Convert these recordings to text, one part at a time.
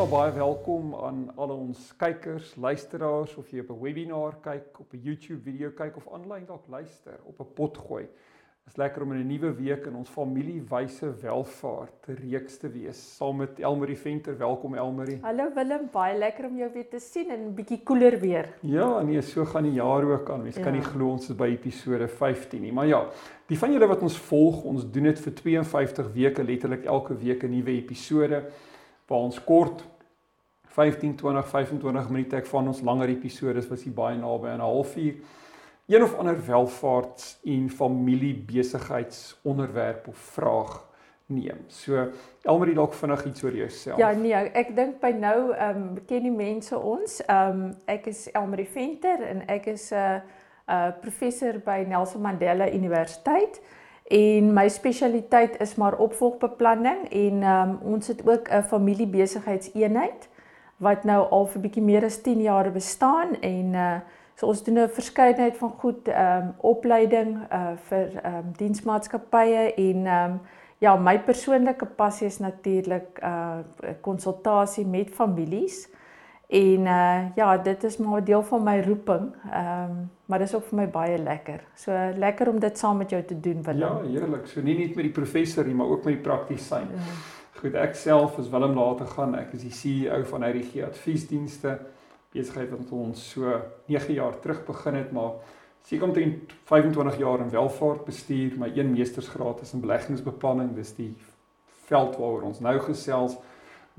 Ja, baie welkom aan al ons kykers, luisteraars of jy op 'n webinar kyk, op 'n YouTube video kyk of aanlyn dalk luister op 'n pot gooi. Dit is lekker om in 'n nuwe week in ons familiewyse welvaart reeks te wees saam met Elmarie Venter. Welkom Elmarie. Hallo Willem, baie lekker om jou weer te sien en 'n bietjie koeler weer. Ja, nee, so gaan die jaar ook aan. Mens ja. kan nie Ja. glo ons is by episode 15 nie. Maar ja, die van julle wat ons volg, ons doen dit vir 52 weke, letterlik elke week 'n nuwe episode waar ons kort 15, 20, 25 minute ek van ons langer episodes was hier baie naby aan 'n halfuur. Een of ander welvaarts en familiebesigheidsonderwerp of vraag neem. So Elmarie dalk vinnig iets oor jouself. Ja, nee, ek dink by nou ehm um, ken die mense ons. Ehm um, ek is Elmarie Venter en ek is 'n uh, uh, professor by Nelson Mandela Universiteit en my spesialiteit is maar opvolgbeplanning en um, ons het ook 'n familiebesigheidseenheid wat nou al vir bietjie meer as 10 jaar bestaan en uh so ons doen 'n verskeidenheid van goed ehm um, opleiding uh vir ehm um, diensmaatskappye en ehm um, ja, my persoonlike passie is natuurlik uh konsultasie met families. En uh ja, dit is maar 'n deel van my roeping. Ehm um, maar dis ook vir my baie lekker. So lekker om dit saam met jou te doen, Willem. Ja, heerlik. So nie net met die professor nie, maar ook met die praktisyn. Ja. Goed, ek self is Willem later gaan. Ek is die CEO van RG Adviesdienste. Besigheid wat ons so 9 jaar terug begin het, maar seker omtrent 25 jaar in welvaart bestuur. My een meestersgraad is in beleggingsbeplanning. Dis die veld waaroor ons nou gesels.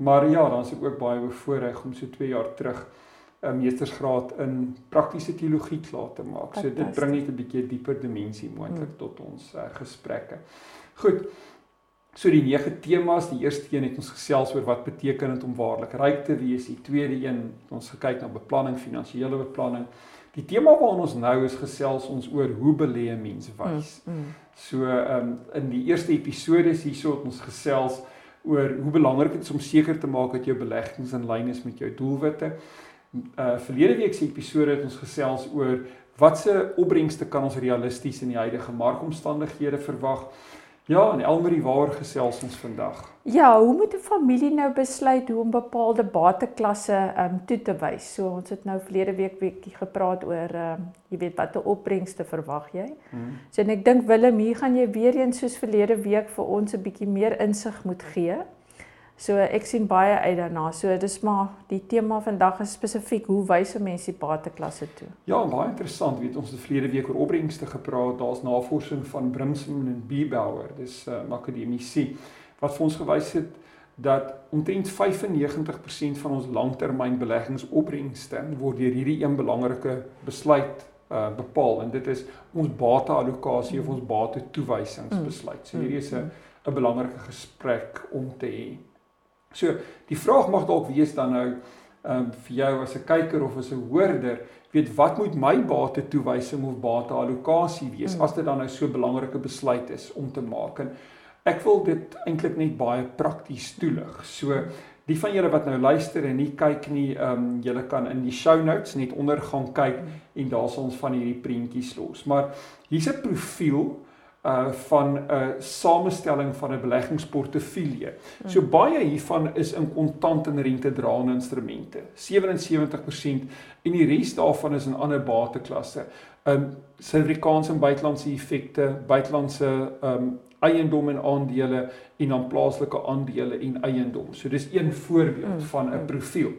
Maar ja, dan is ek ook baie bevoorreg om so 2 jaar terug 'n meestersgraad in praktiese teologie klaar te maak. So dit bring net 'n bietjie dieper dimensie moontlik Mm. tot ons uh, gesprekke. Goed. So die nege temas, die eerste een het ons gesels oor wat beteken dit om waarlik ryk te wees. Die tweede een het ons gekyk na beplanning, finansiële beplanning. Die tema waarna ons nou is gesels ons oor hoe belê 'n mens wys. Mm, mm. So ehm um, in die eerste episode hierso het ons gesels oor hoe belangrik dit is om seker te maak dat jou beleggings in lyn is met jou doelwitte. Uh verlede week se episode het ons gesels oor watse opbrengste kan ons realisties in die huidige markomstandighede verwag. Ja, en Elmarie waar gesels ons vandag? Ja, hoe moet 'n familie nou besluit hoe om bepaalde bateklasse ehm um, toe te wys? So ons het nou verlede week bietjie gepraat oor ehm um, jy weet watter opbrengste verwag jy? Hmm. So en ek dink Willem, hier gaan jy weer eens soos verlede week vir ons 'n bietjie meer insig moet gee. So ek sien baie uit daarna. So dis maar die tema vandag is spesifiek hoe wys 'n mens die bateklasse toe? Ja, baie interessant. Weet ons het verlede week oor opbrengste gepraat. Daar's navorsing van Brimson en Biebauer, dis 'n uh, akademici wat vir ons gewys het dat omtrent 95% van ons langtermynbeleggingsopbrengste word deur hierdie een belangrike besluit uh bepaal en dit is ons bateallokasie of ons batetoewysingsbesluit. So hierdie is 'n 'n belangrike gesprek om te hê. So die vraag mag dalk wees dan nou ehm um, vir jou as 'n kyker of as 'n hoorder, weet wat moet my batetoewysing of bateallokasie wees Mm. as dit dan nou so 'n belangrike besluit is om te maak en ek wil dit eintlik net baie prakties toelig. So die van julle wat nou luister en nie kyk nie, ehm um, julle kan in die show notes net onder gaan kyk en daar sal ons van hierdie prentjies los. Maar hier's 'n profiel uh van 'n samestelling van 'n beleggingsportefeulje. So baie hiervan is in kontant en rentedraende instrumente. 77% en die res daarvan is in ander bateklasse. Um Suid-Afrikaanse en buitelandse effekte, buitelandse um eiendom en aandele en dan plaaslike aandele en eiendom. So dis een voorbeeld Mm, van 'n mm. profiel.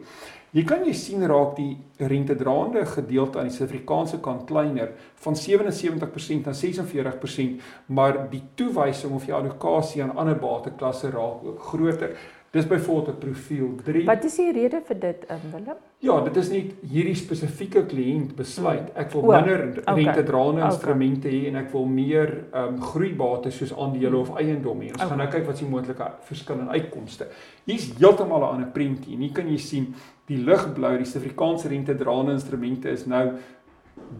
Hier kan jy sien raak die rentedraande gedeelte aan die Suid-Afrikaanse kant kleiner van 77% na 46%, maar die toewysing of die allokasie aan ander bateklasse raak ook groter. Dis byvoorbeeld 'n profiel 3. Wat is die rede vir dit, um, Willem? Ja, dit is net hierdie spesifieke kliënt besluit. Ek wil minder okay. rentedraande Okay. instrumente hê en ek wil meer ehm um, groeibates soos aandele of eiendom hê. Ons Okay. gaan nou kyk wat se moontlike verskil in uitkomste. Hier's heeltemal 'n ander prentjie. En hier kan jy sien die ligblou, die Suid-Afrikaanse rentedraande instrumente is nou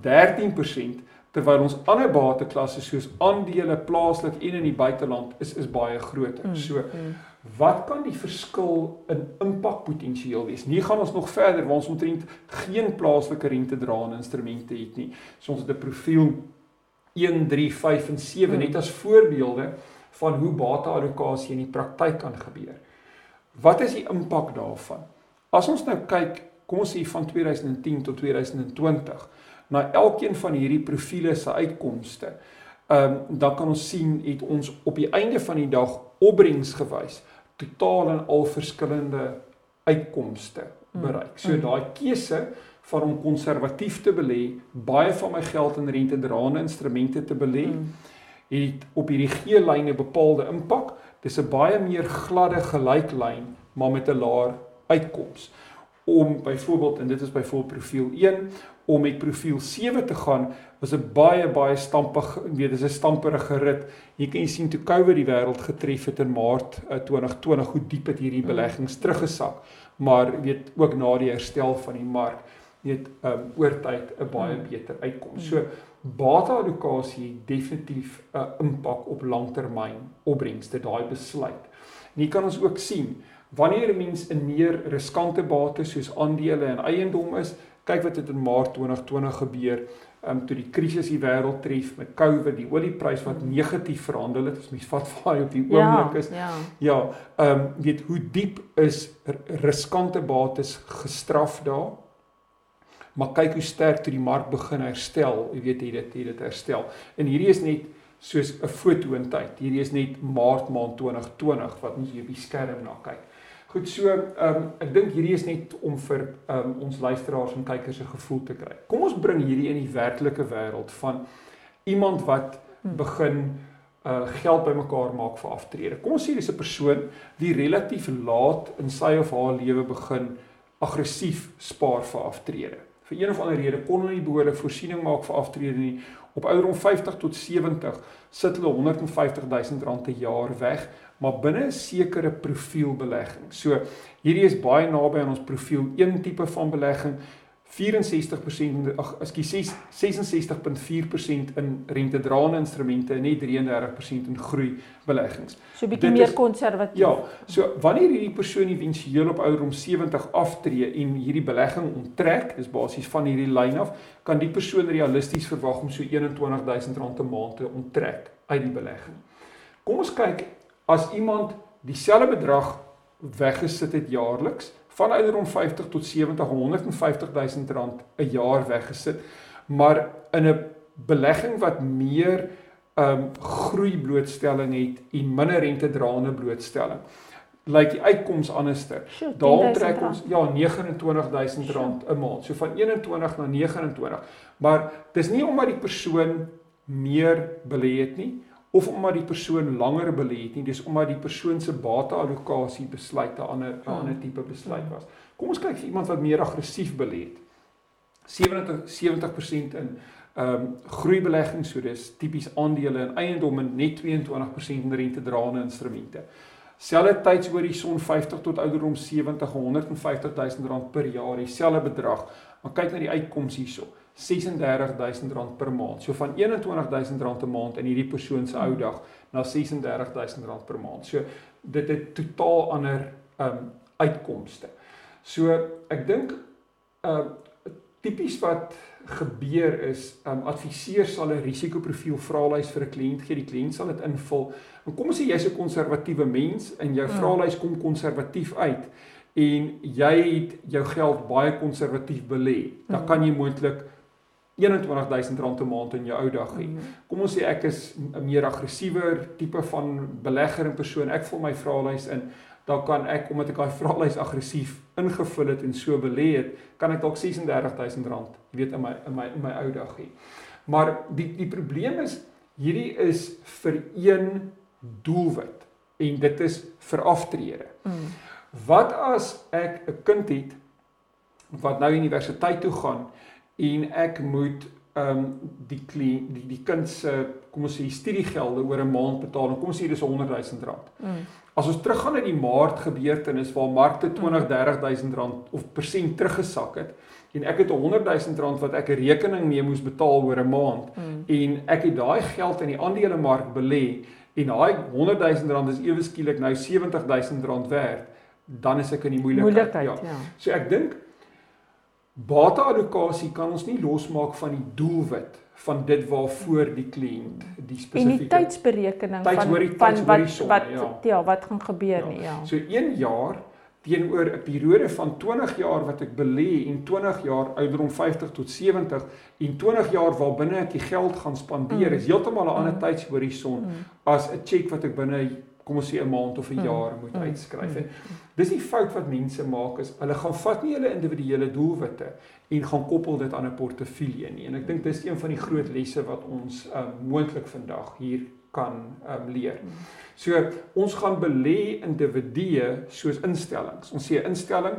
13%, terwyl ons ander bateklasse soos aandele plaaslik en in die buiteland is is baie groter. Mm, so mm. wat kan die verskil in impakpotensiaal wees? Nie gaan ons nog verder waar ons omtrent geen plaaslike rentedraende instrumente het nie. So ons het 'n profiel 1 3 5 en 7 mm. net as voorbeelde van hoe bateallokasie in die praktyk kan gebeur. Wat is die impak daarvan? As ons nou kyk, kom ons sê van 2010 tot 2020 na elkeen van hierdie profile se uitkomste. Ehm um, dan kan ons sien het ons op die einde van die dag opbrengs gewys totaal en al verskillende uitkomste mm, bereik. So mm. daai keuse van om konservatief te belê, baie van my geld in rentedraende instrumente te belê, mm. het op hierdie G-lyne bepaalde impak. Dis 'n baie meer gladde gelyklyn, maar met 'n laer uitkoms om byvoorbeeld en dit is byvoorbeeld profiel 1 om met profiel 7 te gaan was 'n baie baie stampig weet dis 'n stamperige rit. Jy kan sien toe COVID die wêreld getref het in Maart 2020 eh, hoe diep het hierdie mm. beleggings teruggesak. Maar weet ook na die herstel van die mark weet um, oor tyd 'n baie mm. beter uitkoms. So bateallokasie definitief 'n impak op langtermyn opbrengste daai besluit. En hier kan ons ook sien wanneer 'n mens 'n meer riskante bate soos aandele en eiendom is, kyk wat het in Maart 2020 gebeur, ehm um, toe die krisis die wêreld tref met COVID, die olieprys wat negatief verhandel het, as mens vat vaai op die ja, oomblik is. Ja, ja. Ehm um, weet hoe diep is riskante bates gestraf daar? Maar kyk hoe sterk toe die mark begin herstel, jy weet jy dit jy dit herstel. En hierdie is net soos 'n foto in tyd. Hierdie is net Maart maand 2020 wat ons hier op die skerm na kyk. Goed so, ehm um, ek dink hierdie is net om vir ehm um, ons luisteraars en kykers 'n gevoel te kry. Kom ons bring hierdie in die werklike wêreld van iemand wat hmm. begin uh geld bymekaar maak vir aftrede. Kom ons sê dis 'n persoon wie relatief laat in sy of haar lewe begin aggressief spaar vir aftrede. Vir een of ander rede kon hulle nie behoorlik voorsiening maak vir aftrede nie. Op ouderdom 50 tot 70 sit hulle 150 000 rand per jaar weg maar binne 'n sekere profielbelegging. So hierdie is baie naby aan ons profiel 1 tipe van belegging. 64% ag ekskuus 66.4% in rentedraende instrumente en net 33% in groei beleggings. So 'n bietjie meer konservatief. Ja, so wanneer hierdie persoon éventueel op ouderdom 70 aftree en hierdie belegging onttrek, dis basies van hierdie lyn af, kan die persoon realisties verwag om so R21000 'n maand te onttrek uit die belegging. Kom ons kyk as iemand dieselfde bedrag weggesit het jaarliks van ouderdom 50 tot 70 150 000 rand 'n jaar weggesit maar in 'n belegging wat meer um groei blootstelling het en minder rente draande blootstelling lyk like die uitkoms anderster. Daar trek ons ja 29000 rand 'n maand. So van 21 na 29. Maar dis nie omdat die persoon meer belê het nie of omdat die persoon langer belê het nie, dis omdat die persoon se bateallokasie besluit 'n ander 'n hmm. ander tipe besluit was. Kom ons kyk vir iemand wat meer aggressief belê het. 70 70% in ehm um, groeibeleggings, so dis tipies aandele en eiendom en net 22% in rentedraende instrumente. Selfe tydshorison 50 tot ouderdom 70 150 000 rand per jaar, dieselfde bedrag. Maar kyk na die uitkoms hierso. R36000 per maand. So van R21000 'n maand in hierdie persoon se ou dag na R36000 per maand. So dit het totaal ander um uitkomste. So ek dink uh tipies wat gebeur is um adviseur sal 'n risikoprofiel vraelys vir 'n kliënt gee. Die kliënt sal dit invul. En kom ons sê jy's 'n konservatiewe mens en jou ja. vraelys kom konservatief uit en jy het jou geld baie konservatief belê. Dan mm. kan jy moontlik R21000 'n maand in jou ou dag hê. Mm. Kom ons sê ek is 'n meer aggressiewer tipe van belegger en persoon. Ek vul my vraelys in. Dan kan ek omdat ek daai vraelys aggressief ingevul het en so belê het, kan ek dalk R36000, jy weet in my in my in my ou dag hê. Maar die die probleem is hierdie is vir een doelwit en dit is vir aftrede. Mm. Wat as ek 'n kind het wat nou universiteit toe gaan en ek moet ehm um, die klie, die die kind se kom ons sê studiegelde oor 'n maand betaal en kom ons sê dis 100 000 rand. Mm. As ons teruggaan na die maart gebeurtenis waar markte 20 30 000 rand of persent teruggesak het en ek het 100 000 rand wat ek 'n rekening mee moes betaal oor 'n maand mm. en ek het daai geld in die aandelemark belê en daai 100 000 rand is ewe skielik nou 70 000 rand werd dan is ek in die moeilikheid. moeilikheid ja. ja. So ek dink Bateallokasie kan ons nie losmaak van die doelwit van dit waarvoor die kliënt die spesifieke en die tydsberekening van van wat wat ja. ja wat gaan gebeur ja. nie ja. So 1 jaar teenoor 'n periode van 20 jaar wat ek belê en 20 jaar ouderdom 50 tot 70 en 20 jaar waarbinne ek die geld gaan spandeer mm. is heeltemal 'n ander mm. tydshorison mm. as 'n cheque wat ek binne kom ons sê 'n maand of 'n mm. jaar moet mm. uitskryf. En dis die fout wat mense maak is hulle gaan vat nie hulle individuele doelwitte en gaan koppel dit aan 'n portefeulje nie. En ek dink dis een van die groot lesse wat ons um, moontlik vandag hier kan um, leer. Mm. So ons gaan belê individue soos instellings. Ons sê 'n instelling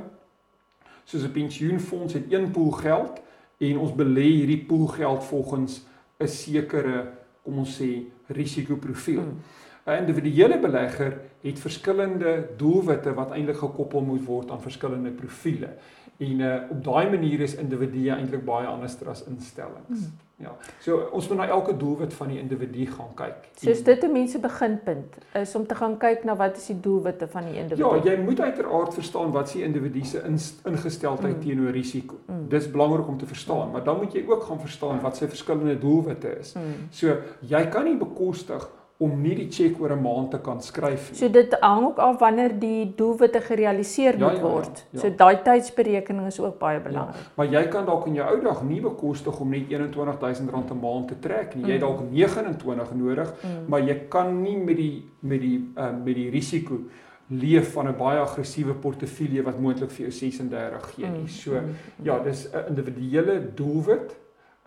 soos 'n pensioenfonds het een pool geld en ons belê hierdie pool geld volgens 'n sekere kom ons sê risikoprofiel. Mm. 'n individuele belegger het verskillende doelwitte wat eintlik gekoppel moet word aan verskillende profile. En uh, op daai manier is individue eintlik baie anderster as instellings. Hmm. Ja. So ons moet na elke doelwit van die individu gaan kyk. So is dit 'n mense beginpunt is om te gaan kyk na wat is die doelwitte van die individu. Ja, jy moet uiteraard verstaan wat se individu se ingesteldheid mm. teenoor risiko. Mm. Dis belangrik om te verstaan, maar dan moet jy ook gaan verstaan wat sy verskillende doelwitte is. Mm. So jy kan nie bekostig om nie die cheque oor 'n maand te kan skryf nie. So dit hang ook af wanneer die doelwitte gerealiseer ja, moet ja, ja, word. Ja, ja. So daai tydsberekening is ook baie belangrik. Ja, maar jy kan dalk in jou ou dag nie bekostig om net R21000 'n maand te trek nie. Jy het dalk 29 mm. nodig, mm. maar jy kan nie met die met die uh, met die risiko leef van 'n baie aggressiewe portefeulje wat moontlik vir jou 36 gee nie. Mm. So mm. ja, dis 'n individuele doelwit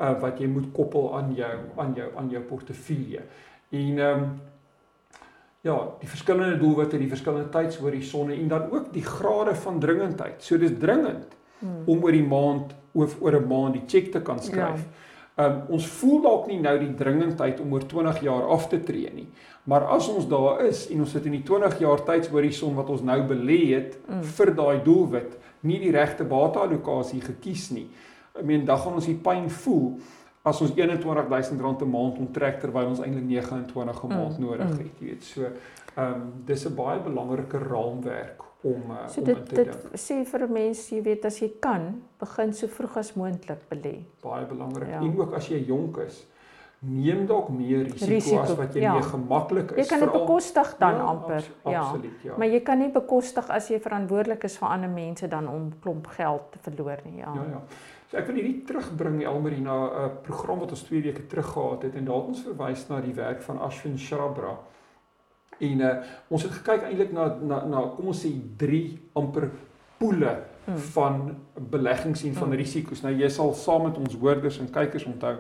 uh, wat jy moet koppel aan jou aan jou aan jou portefeulje. En ehm um, ja, die verskillende doelwitte, die verskillende tydshorisonne en dan ook die grade van dringendheid. So dis dringend hmm. om oor die maand of oor 'n maand die cheque te kan skryf. Ja. Um, ons voel dalk nie nou die dringendheid om oor 20 jaar af te tree nie. Maar as ons daar is en ons sit in die 20 jaar tydshorison wat ons nou belê het mm. vir daai doelwit, nie die regte bateallokasie gekies nie. Ek meen dan gaan ons die pyn voel as ons R21000 'n maand onttrek terwyl ons eintlik 29 'n maand mm, nodig mm. het, jy weet. So, ehm um, dis 'n baie belangrike raamwerk om uh, so dit, om te dit dink. sê vir 'n mens, jy weet, as jy kan, begin so vroeg as moontlik belê. Baie belangrik. Ja. En ook as jy jonk is, neem dalk meer risiko, risiko as wat jy ja. mee gemaklik is. Jy kan dit bekostig dan ja, amper. Abs ja. Absoluut, ja. Maar jy kan nie bekostig as jy verantwoordelik is vir ander mense dan om klomp geld te verloor nie, ja. Ja, ja. So ek wil hierdie terugbring Elmarie na 'n uh, program wat ons 2 weke terug gehad het en daar het ons verwys na die werk van Ashwin Shrabra. En uh, ons het gekyk eintlik na na na kom ons sê 3 amper poele hmm. van beleggings en van hmm. risiko's. Nou jy sal saam met ons hoorders en kykers onthou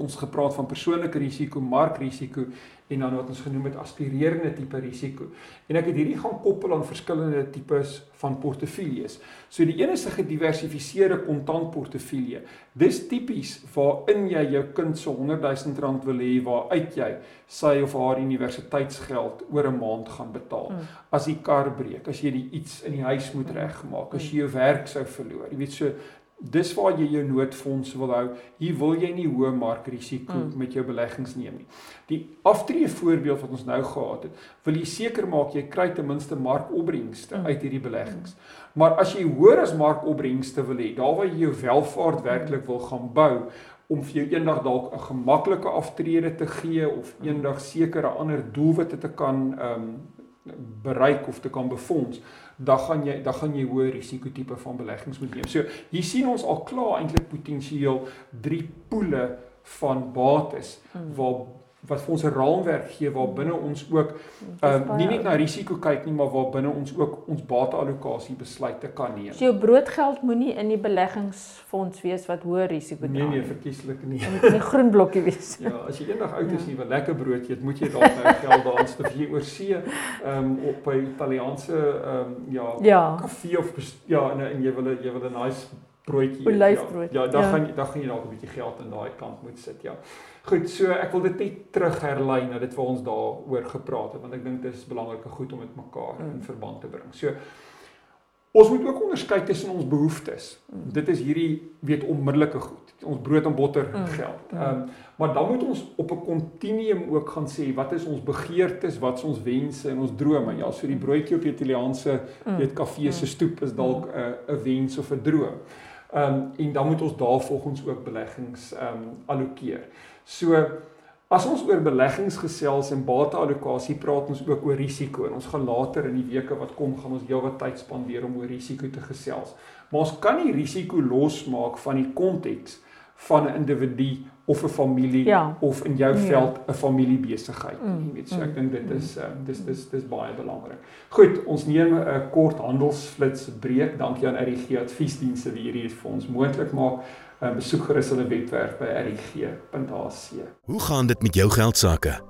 ons gepraat van persoonlike risiko, markrisiko en dan wat ons genoem het aspirerende tipe risiko. En ek het hierdie gaan koppel aan verskillende tipes van portefeuilles. So die een is 'n gediversifiseerde kontantportefeulje. Dis tipies waarin jy jou kind se 100 000 rand wil hê waar uit jy sy of haar universiteitsgeld oor 'n maand gaan betaal. Hmm. As die kar breek, as jy iets in die huis moet regmaak, as jy jou werk sou verloor. Jy weet so dis waar jy jou noodfonds wil hou. Hier wil jy nie hoë markrisiko mm. met jou beleggings neem nie. Die aftree voorbeeld wat ons nou gehad het, wil jy seker maak jy kry ten minste markopbrengste mm. uit hierdie beleggings. Maar as jy hoër as markopbrengste wil hê, daar waar jy jou welvaart werklik wil gaan bou om vir jou eendag dalk 'n gemaklike aftrede te gee of eendag sekere ander doelwitte te kan ehm um, bereik of te kan befonds dan gaan jy dan gaan jy hoë risiko tipe van beleggings moet neem. So hier sien ons al klaar eintlik potensieel drie poele van bates hmm. waar wat vir ons 'n raamwerk gee waar binne ons ook um, nie net na risiko kyk nie, maar waar binne ons ook ons bateallokasie besluite kan neem. So jou broodgeld moenie in die beleggingsfonds wees wat hoë risiko dra. Nee nee, verkieslik nie. Dit moet 'n groen blokkie wees. ja, as jy eendag oud is en ja. jy wil lekker brood eet, moet jy dalk nou geld daar aanstof jy oor see ehm um, op by Italiaanse ehm um, ja, ja, kafee of ja, en, en jy wil jy wil 'n nice broodjie eet. Olyfbrood. Ja, ja dan ja. gaan dan gaan jy dalk 'n bietjie geld aan daai kant moet sit, ja. Goed, so ek wil dit net terug herlei na dit wat ons daaroor gepraat het want ek dink dit is belangrike goed om met mekaar mm. in verband te bring. So Ons moet ook onderskei tussen ons behoeftes. Mm. Dit is hierdie weet onmiddellike goed. Ons brood en botter mm. geld. Mm. Ehm um, maar dan moet ons op 'n kontinuum ook gaan sê wat is ons begeertes, wat is ons wense en ons drome. Ja, so die mm. broodjie op die Italiaanse mm. weet kafee se stoep is dalk 'n mm. 'n wens of 'n droom. Ehm um, en dan moet ons daarvolgens ook beleggings ehm um, allokeer. So As ons oor beleggings gesels en bateallokasie praat ons ook oor risiko en ons gaan later in die weke wat kom gaan ons heelwat tyd spandeer om oor risiko te gesels. Maar ons kan nie risiko losmaak van die konteks van 'n individu of 'n familie ja. of in jou ja. veld 'n familiebesigheid. Mm. Jy weet, so ek mm. dink dit is uh, dis dis dis baie belangrik. Goed, ons neem 'n kort handelsflits breek. Dankie aan RGG Adviesdienste wie hierdie vir ons moontlik maak. Uh, besoek gerus hulle webwerf by rg.ac. Hoe gaan dit met jou geld sake?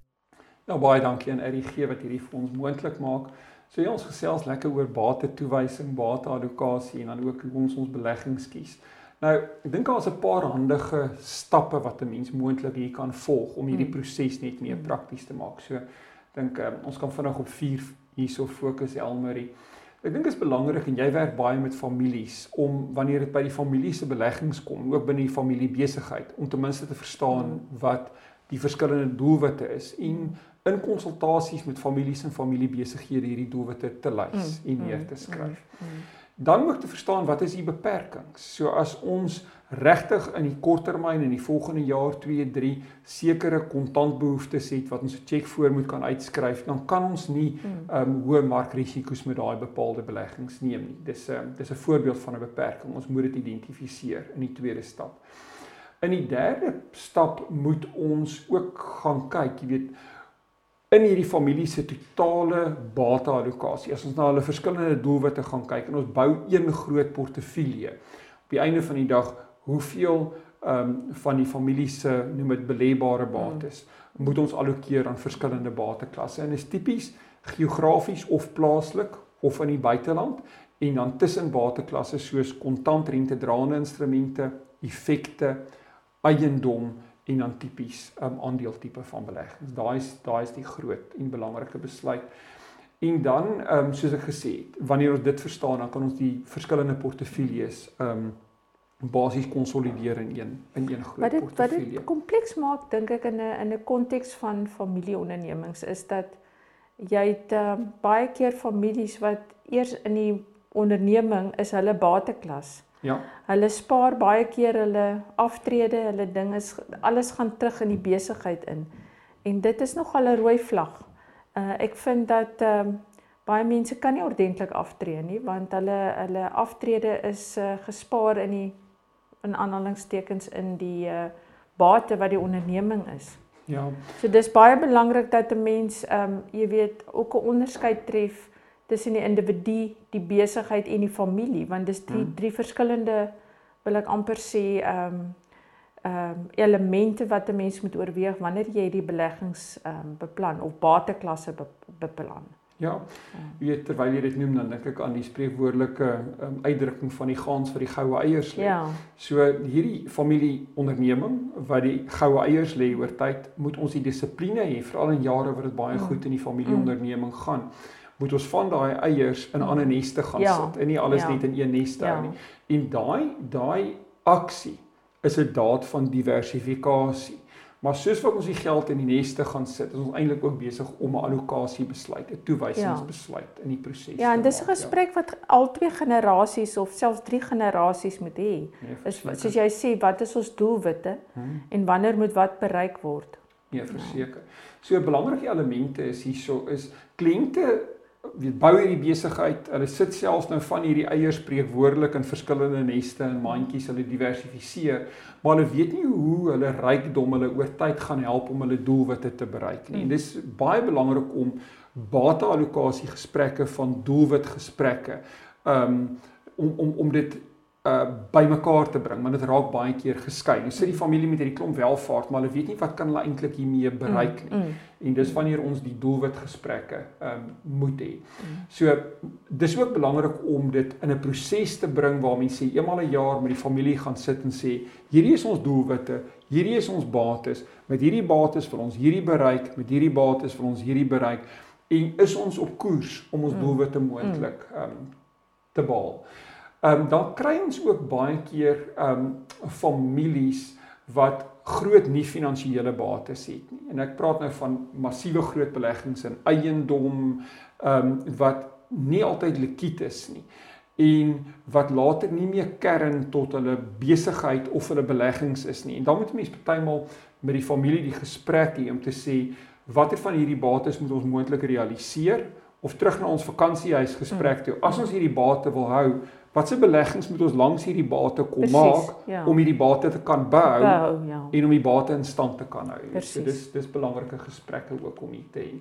Nou baie dankie aan RGG wat hierdie vir ons moontlik maak. So ja, ons gesels lekker oor bate toewysing, bate allocasie en dan ook hoe ons ons beleggings kies. Nou, ek dink daar's 'n paar handige stappe wat 'n mens moontlik hier kan volg om hierdie hmm. proses net meer prakties te maak. So ek dink um, ons kan vinnig op 4 hierso fokus Elmarie. Ek dink dit is belangrik en jy werk baie met families om wanneer dit by die familie se beleggings kom, ook binne die familie besigheid, om ten minste te verstaan hmm. wat die verskillende doelwitte is en in konsultasies met families en familiebesighede hierdie doelwitte te lys mm, en neer mm, te skryf. Mm, mm. Dan moet jy verstaan wat is die beperkings. So as ons regtig in die korttermyn en die volgende jaar 2, 3 sekere kontantbehoeftes het wat ons 'n cheque voor moet kan uitskryf, dan kan ons nie mm. um hoë markrisiko's met daai bepaalde beleggings neem nie. Dis 'n um, dis 'n voorbeeld van 'n beperking. Ons moet dit identifiseer in die tweede stap. In die derde stap moet ons ook gaan kyk, jy weet, in hierdie familie se totale bateallokasie. As ons na hulle verskillende doelwitte gaan kyk en ons bou een groot portefeulje. Op die einde van die dag, hoeveel ehm um, van die familie se noem dit belêbare bates hmm. moet ons allokeer aan verskillende bateklasse. En is tipies geografies of plaaslik of in die buiteland en dan tussen bateklasse soos kontantrente draende instrumente, effekte, eiendom en dan tipies um, aandeeltipe van beleggings. Daai is daai is die groot en belangrike besluit. En dan ehm um, soos ek gesê het, wanneer ons dit verstaan, dan kan ons die verskillende portefeuilles ehm um, basies konsolideer in een in een groot wat dit, portefeulje. Wat dit kompleks maak dink ek in 'n in 'n konteks van familieondernemings is dat jy het um, baie keer families wat eers in die onderneming is hulle bateklas. Ja. Hulle spaar baie keer hulle aftrede, hulle ding is alles gaan terug in die besigheid in. En dit is nogal 'n rooi vlag. Uh ek vind dat ehm uh, baie mense kan nie ordentlik aftree nie want hulle hulle aftrede is uh, gespaar in die in aanhalingstekens in die uh bate wat die onderneming is. Ja. So dis baie belangrik dat 'n mens ehm um, jy weet ook 'n onderskeid tref tussen die individu, die besigheid en die familie want dis drie hmm. drie verskillende wil ek amper sê ehm um, ehm um, elemente wat 'n mens moet oorweeg wanneer jy die beleggings ehm um, beplan of bateklasse be, beplan. Ja. Jy weet terwyl jy dit noem dan dink ek aan die spreekwoordelike um, uitdrukking van die gaans vir die goue eiers lê. Ja. So hierdie familie onderneming wat die goue eiers lê oor tyd, moet ons die dissipline hê veral in jare wat dit baie mm. goed in die familie onderneming mm. Moet ons van daai eiers in ander neste gaan ja, sit en nie alles ja, net in een nes hou ja. nie. En daai daai aksie is 'n daad van diversifikasie. Maar soos wat ons die geld in die neste gaan sit, is ons eintlik ook besig om 'n allocasie besluit, 'n toewysingsbesluit ja. in die proses. Ja, en dis 'n ja. gesprek ja. wat al twee generasies of selfs drie generasies moet hê. Nee, is soos jy sê, wat is ons doelwitte hmm. en wanneer moet wat bereik word? Nee, verseker. Ja. So 'n belangrike elemente is hierso is kliënte weet bou hierdie besigheid. Hulle sit selfs nou van hierdie eiers spreekwoordelik in verskillende neste en mandjies. Hulle diversifiseer, maar hulle weet nie hoe hulle rykdom hulle oor tyd gaan help om hulle doelwitte te bereik nie. En dis baie belangrik om bateallokasie gesprekke van doelwit gesprekke um om om om dit uh bymekaar te bring want dit raak baie keer geskei. Nou sit die familie met hierdie klomp welvaart, maar hulle weet nie wat kan hulle eintlik hiermee bereik nie. Mm, mm. En dis wanneer ons die doelwit gesprekke um moet hê. Mm. So dis ook belangrik om dit in 'n proses te bring waar mense eenmal 'n jaar met die familie gaan sit en sê, hierdie is ons doelwitte, hierdie is ons bates, met hierdie bates vir ons hierdie bereik, met hierdie bates vir ons hierdie bereik en is ons op koers om ons mm. doelwitte moontlik um te behaal. Ehm um, dan kry ons ook baie keer ehm um, families wat groot nie finansiële bates het nie. En ek praat nou van massiewe groot beleggings in eiendom ehm um, wat nie altyd likwid is nie en wat later nie meer kern tot hulle besigheid of hulle beleggings is nie. En dan moet mense partymal met die familie die gesprek hê om te sê watter van hierdie bates moet ons moontlik realiseer of terug na ons vakansiehuis gesprek toe. As ons hierdie bate wil hou, watse beleggings moet ons langs hierdie bate kom Precies, maak ja. om hierdie bate te kan bou, bou ja. en om die bate in stand te kan hou. Precies. So dis dis belangrike gesprekke ook om hier te hê.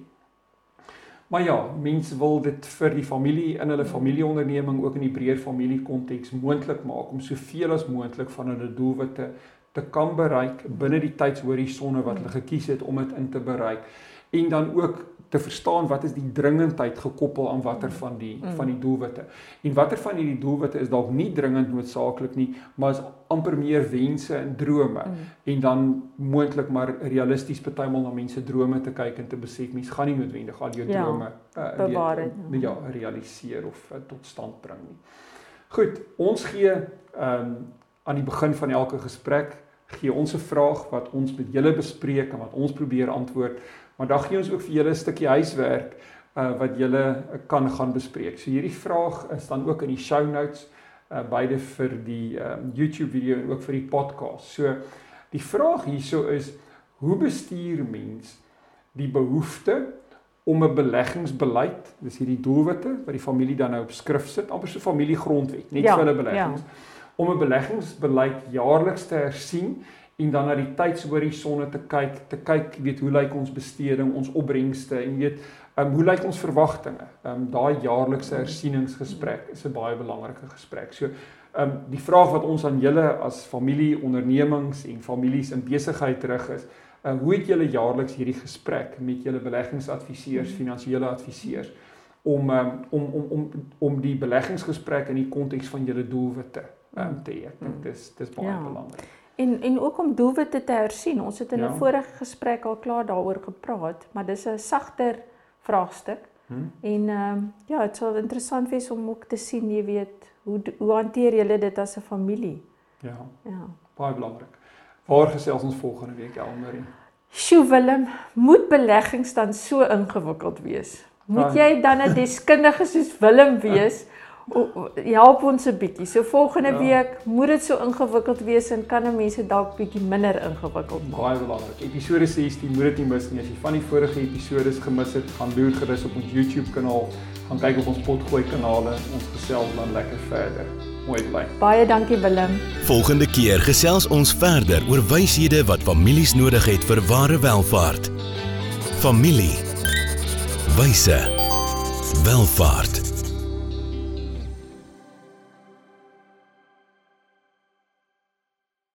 Maar ja, mense wil dit vir die familie in hulle familieonderneming ook in die breër familiekonteks moontlik maak om soveel as moontlik van hulle doelwitte te kan bereik binne die tydshorisonne wat hulle gekies het om dit in te bereik en dan ook te verstaan wat is die dringendheid gekoppel aan watter van die mm. van die doelwitte. En watter van hierdie doelwitte is dalk nie dringend noodsaaklik nie, maar is amper meer wense en drome. Mm. En dan moontlik maar realisties partymal na mense drome te kyk en te besef mense gaan nie noodwendig al jou ja, drome uh, het. Ja. ja, realiseer of uh, tot stand bring nie. Goed, ons gee ehm um, aan die begin van elke gesprek gee ons 'n vraag wat ons met julle bespreek en wat ons probeer antwoord. Maar dan gee ons ook vir julle 'n stukkie huiswerk uh wat julle kan gaan bespreek. So hierdie vraag is dan ook in die show notes uh beide vir die um YouTube video en ook vir die podcast. So die vraag hierso is hoe bestuur mens die behoefte om 'n beleggingsbeleid, dis hierdie doelwitte wat die familie dan nou op skrif sit, amper so familiegrondwet, net ja, vir hulle beleggings. Ja. Om 'n beleggingsbeleid jaarliks te hersien en dan na die tydshorissonne te kyk, te kyk, weet hoe lyk ons besteding, ons opbrengste en weet um, hoe lyk ons verwagtinge. Ehm um, daai jaarlikse hersieningsgesprek is 'n baie belangrike gesprek. So ehm um, die vraag wat ons aan julle as familie, ondernemings en families in besigheid terug is, uh, hoe het julle jaarliks hierdie gesprek met julle beleggingsadviseurs, finansiële adviseurs om um, om om om om die beleggingsgesprek in die konteks van julle doelwitte um, te hê. Ek dink dis dis baie ja. belangrik. En en ook om doelwitte te hersien. Ons het in 'n ja. vorige gesprek al klaar daaroor gepraat, maar dis 'n sagter vraagstuk. Hmm. En ehm um, ja, dit sal interessant wees om ook te sien, jy weet, hoe hoe hanteer julle dit as 'n familie? Ja. Ja. Baie belangrik. Waar gesels ons volgende week, Elmarie? Sjoe Willem, moet beleggings dan so ingewikkeld wees? Moet jy dan 'n deskundige soos Willem wees? Help ons 'n bietjie. So volgende ja. week moet dit so ingewikkeld wees en kan 'n mense dalk bietjie minder ingewikkeld maak. Baie belangrik. Episode 16 moet dit nie mis nie. As jy van die vorige episodes gemis het, gaan loer gerus op ons YouTube kanaal, gaan kyk op ons potgooi kanale. Ons gesels dan lekker verder. Mooi bly. Baie dankie Willem. Volgende keer gesels ons verder oor wyshede wat families nodig het vir ware welvaart. Familie. Wyse. Welvaart.